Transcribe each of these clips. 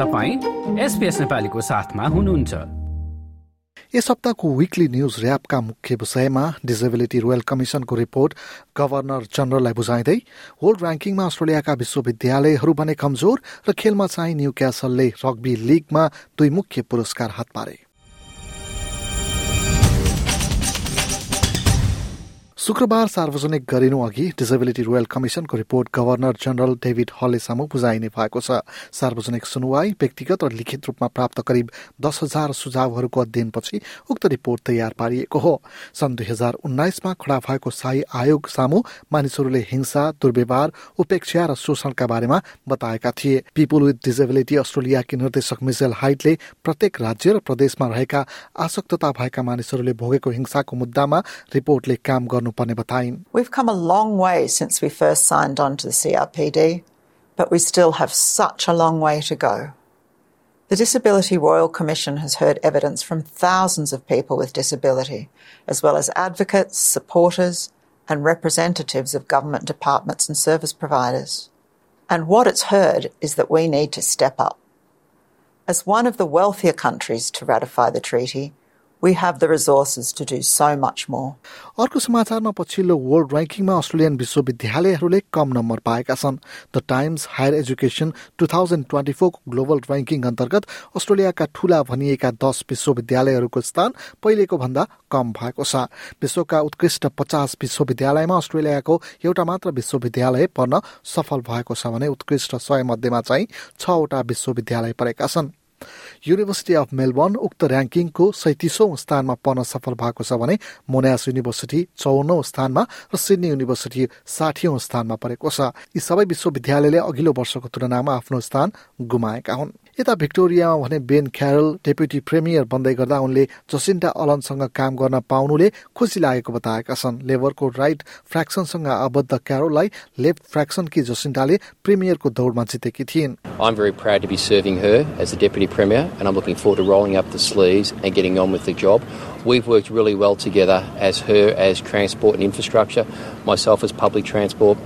तपाईँ एसपिएस नेपालीको साथमा हुनुहुन्छ। यस हप्ताको विकली न्युज ऱ्यापका मुख्य विषयमा डिजेबिलिटी रोयल कमिसनको रिपोर्ट गभर्नर जनरललाई बुझाइँदै वर्ल्ड ऱ्याङ्किङमा अस्ट्रेलियाका विश्वविद्यालयहरू भने कमजोर र खेलमा चाहिँ न्यू क्यासलले रग्बी लिगमा दुई मुख्य पुरस्कार हात पारे। शुक्रबार सार्वजनिक गरिनु अघि डिसेबिलिटी रोयल कमिसनको रिपोर्ट गभर्नर जनरल डेभिड हलले सामु बुझाइने भएको छ। सार्वजनिक सुनवाई व्यक्तिगत र लिखित रूपमा प्राप्त करिब दस हजार सुझावहरूको अध्ययनपछि उक्त रिपोर्ट तयार पारिएको हो। सन् दुई हजार उन्नाइसमा खडा भएको शाही आयोग सामु मानिसहरूले हिंसा दुर्व्यवहार उपेक्षा र शोषणका बारेमा बताएका थिए। पिपुल विथ डिसेबिलिटी अस्ट्रेलियाकी निर्देशक मिसेल हाइटले प्रत्येक राज्य र प्रदेशमा रहेका आसक्तता भएका मानिसहरूले भोगेको हिंसाको मुद्दामा रिपोर्टले काम गर्नु We've come a long way since we first signed on to the CRPD, but we still have such a long way to go. The Disability Royal Commission has heard evidence from thousands of people with disability, as well as advocates, supporters, and representatives of government departments and service providers. And what it's heard is that we need to step up. As one of the wealthier countries to ratify the treaty, we have the resources to do so much more. अर्को समाचारमा पछिल्लो world ऱ्याङ्किङमा Australian विश्वविद्यालयहरूले कम number पाएका छन्। The Times Higher Education two thousand twenty फोरको global ranking अन्तर्गत अस्ट्रेलियाका ठूला भनिएका दस विश्वविद्यालयहरूको स्थान पहिलेको भन्दा कम भएको छ। विश्वका उत्कृष्ट पचास विश्वविद्यालयमा अस्ट्रेलियाको एउटा मात्र विश्वविद्यालय पर्न सफल भएको छ भने उत्कृष्ट सय मध्येमा चाहिँ छवटा विश्वविद्यालय परेका छन्। युनिभर्सिटी अफ मेलबर्न उक्त ऱ्याङ्किङको सैतिसौँ स्थानमा पर्न सफल भएको छ भने मोनास युनिभर्सिटी चौनौ स्थानमा र सिडनी युनिभर्सिटी साठीौँ स्थानमा परेको छ। यी सबै विश्वविद्यालयले अघिल्लो वर्षको तुलनामा आफ्नो स्थान गुमाएका हुन्। यता भिक्टोरियामा भने बेन क्यारल डेप्युटी प्रेमियर बन्दै गर्दा उनले जसिन्टा अलनसँग काम गर्न पाउनुले खुसी लागेको बताएका छन् लेबरको राइट फ्रेक्सनसँग आबद्ध क्यारोललाई लेफ्ट फ्रेक्सनकी जसिन्टाले प्रिमियरको दौडमा जितेकी थिइन् I'm very proud to be serving her as the Deputy Premier and I'm looking forward to rolling up the sleeves and getting on with the job. We've worked really well together as her as transport and infrastructure, myself as public transport.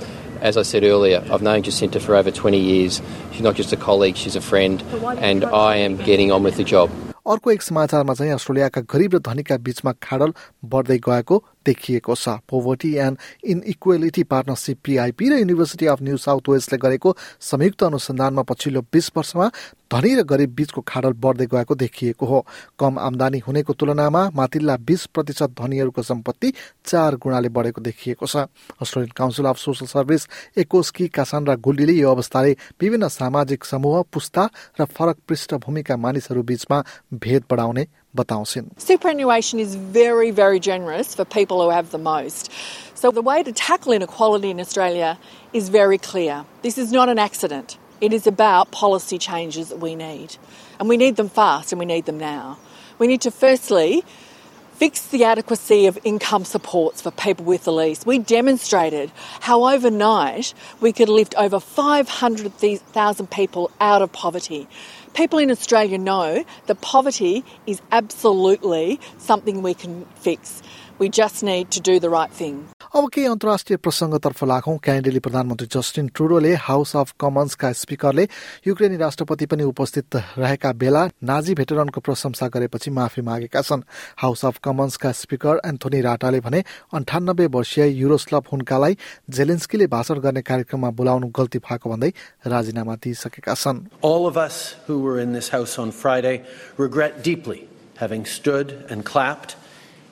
as I said earlier, I've known Jacinta for over 20 years. She's not just a colleague, she's a friend, and I am getting on with the job. अर्को एक समाचारमा चाहिँ अस्ट्रेलियाका गरिब र धनीका बीचमा खाडल बढ्दै गएको देखिएको छ। Poverty and inequality partnership P I university of new south Wellesley गरेको संयुक्त अनुसन्धानमा पछिल्लो बिस वर्षमा धनी र गरिब बीचको खाडल बढ्दै गएको देखिएको हो। कम आमदानी हुनेको तुलनामा माथिल्ला बिस प्रतिशत धनीहरूको सम्पत्ति चार गुणाले बढेको देखिएको छ। Australian council of social service एकोस्की Cassandra गुल्डीले यो अवस्थाले विभिन्न सामाजिक समूह पुस्ता र फरक पृष्ठभूमिका मानिसहरू बीचमा भेद बढाउने बताउँछिन् Superannuation is very, very generous for people who have the most. So the way to tackle inequality in Australia is very clear. This is not an accident. It is about policy changes that we need. And we need them fast and we need them now. We need to firstly fix the adequacy of income supports for people with the least. We demonstrated how overnight we could lift over 500,000 people out of poverty. People in Australia know that poverty is absolutely something we can fix. We just need to do the right thing. अब केही अन्तर्राष्ट्रिय प्रसङ्गतर्फ लागौं क्यानेडेली प्रधानमन्त्री Justin ट्रुडोले house of कमन्सका स्पिकरले युक्रेनी राष्ट्रपति पनि उपस्थित रहेका बेला नाजी भेटरनको प्रशंसा गरेपछि माफी मागेका छन्। हाउस अफ कमन्सका स्पिकर एन्थोनी राटाले भने अन्ठानब्बे वर्षीय युरोस्लभ हुन्कालाई जेलेन्स्कीले भाषण गर्ने कार्यक्रममा बोलाउनु गल्ती भएको भन्दै राजीनामा दिइसकेका छन्। All of us who were in this house on Friday regret deeply having stood and clapped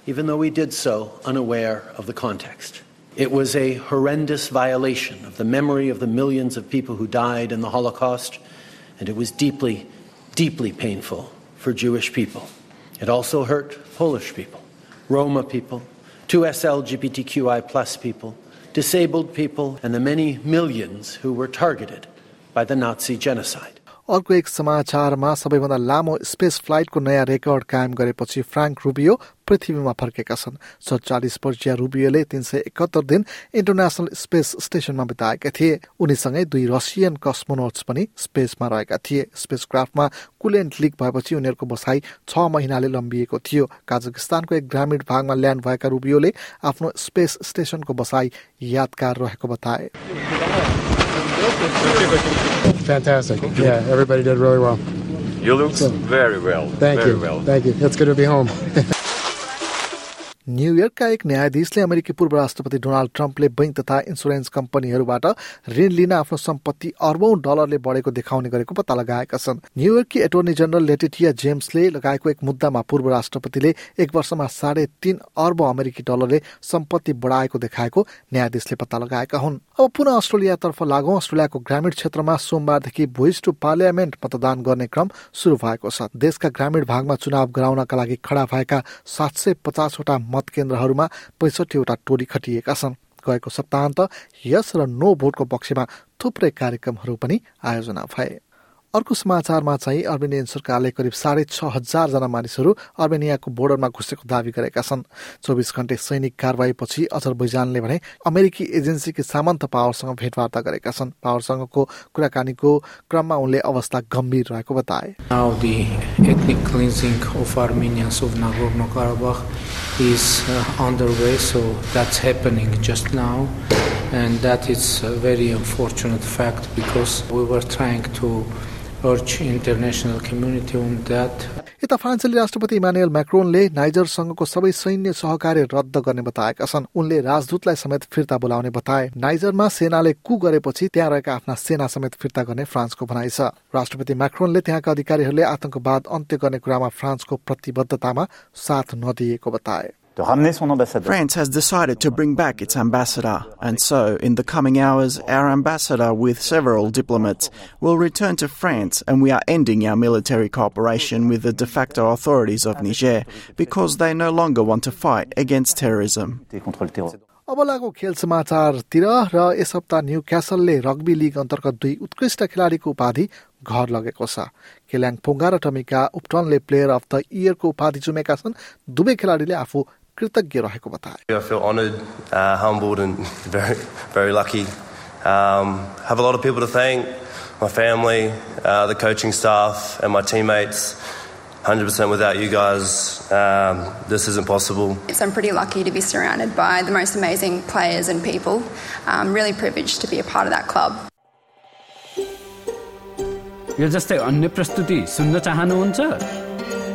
even though we did so unaware of the context. It was a horrendous violation of the memory of the millions of people who died in the Holocaust, and it was deeply, deeply painful for Jewish people. It also hurt Polish people, Roma people, 2S LGBTQI plus people, disabled people, and the many millions who were targeted by the Nazi genocide. अर्को एक समाचारमा सबैभन्दा लामो space फ्लाइटको नयाँ record कायम गरेपछि Frank Rubio पृथ्वीमा फर्केका छन्। सत्तालिस वर्षीय रुबियोले तीन सय एकहत्तर दिन इन्टरनेसनल स्पेस स्टेसनमा बिताएका थिए। उनीसँगै दुई रसियन कस्मोनोट्स पनि स्पेसमा रहेका थिए। स्पेस क्राफ्टमा कुलेन्ट लिक भएपछि उनीहरूको बसाई छ महिनाले लम्बिएको थियो। काजाकिस्तानको एक ग्रामीण भागमा ल्यान्ड भएका रुबियोले आफ्नो स्पेस स्टेसनको बसाई यादगार रहेको बताए। Fantastic. Yeah, everybody did really well. You look very well. Thank very you. well. Thank you. It's good to be home. न्युयोर्कका एक न्यायाधीशले अमेरिकी पूर्व राष्ट्रपति डोनाल्ड ट्रम्पले बैंक तथा इन्सुरेन्स कम्पनीहरूबाट ऋण लिन आफ्नो सम्पत्ति अर्बौं डलरले बढेको देखाउने गरेको पत्ता लगाएका छन्। न्युयोर्ककी एटोर्नी जनरल लेटिटिया जेम्सले लगाएको एक मुद्दामा पूर्व राष्ट्रपतिले एक वर्षमा साढे तीन अर्ब अमेरिकी डलरले सम्पत्ति बढाएको देखाएको न्यायाधीशले पत्ता लगाएका हुन्। अब पुनः अस्ट्रेलियातर्फ लागौं। अस्ट्रेलियाको ग्रामीण क्षेत्रमा सोमबारदेखि भोइस टु पार्लियामेन्ट मतदान गर्ने क्रम शुरू भएको छ। देशका ग्रामीण भागमा चुनाव गराउनका लागि खडा भएका सात सय पचासवटा मत केन्द्रहरूमा पैँसठीवटा टोली खटिएका छन्। गएको सप्ताहन्त यस र नो भोटको पक्षमा थुप्रै कार्यक्रमहरू पनि आयोजना भए। अर्को समाचारमा चाहिँ अर्मेनियन सरकारले करिब साढे छ हजारजना मानिसहरू अर्मेनियाको बोर्डरमा घुसेको दावी गरेका छन्। चौबिस घण्टे सैनिक कारवाहीपछि अजरबैजानले भने अमेरिकी एजेन्सीकी सामन्त पावरसँग भेटवार्ता गरेका छन्। पावरसँगको कुराकानीको क्रममा उनले अवस्था गम्भीर रहेको बताए। Uh, and that is a very unfortunate fact because we were trying to यता फ्रान्सेली राष्ट्रपति इमानुएल म्याक्रोनले नाइजरसँगको सबै सैन्य सहकार्य रद्द गर्ने बताएका छन्। उनले राजदूतलाई समेत फिर्ता बोलाउने बताए। नाइजरमा सेनाले कु गरेपछि त्यहाँ रहेका आफ्ना सेना समेत फिर्ता गर्ने फ्रान्सको भनाइ छ। राष्ट्रपति म्याक्रोनले त्यहाँका अधिकारीहरूले आतंकवाद अन्त्य गर्ने कुरामा फ्रान्सको प्रतिबद्धतामा साथ नदिएको बताए। de ramener son ambassadeur. France has decided to bring back its ambassador, and so, in the coming hours, our ambassador with several diplomats will return to France, and we are ending our military cooperation with the de facto authorities of Niger because they no longer want to fight against terrorism. contre le terror. अब लागौ खेल समाचारतिर र यस हप्ता new क्यासलले rugby league अन्तर्गत दुई उत्कृष्ट खेलाडीको उपाधि घर लगेको छ केल्याङ पोङ्गा र टमिका उप्टनले प्लेयर अफ द इयरको उपाधि चुमेका छन् दुवै खेलाडीले आफू कृतज्ञ रहेको बताए I feel honoured, uh, humbled, and very, very lucky. Um, have a lot of people to thank my family, uh, the coaching staff, and my teammates. 100% without you guys, um, this isn't possible. So I'm pretty lucky to be surrounded by the most amazing players and people. I'm really privileged to be a part of that club. यो जस्तै अन्य प्रस्तुति सुन्न चाहनुहुन्छ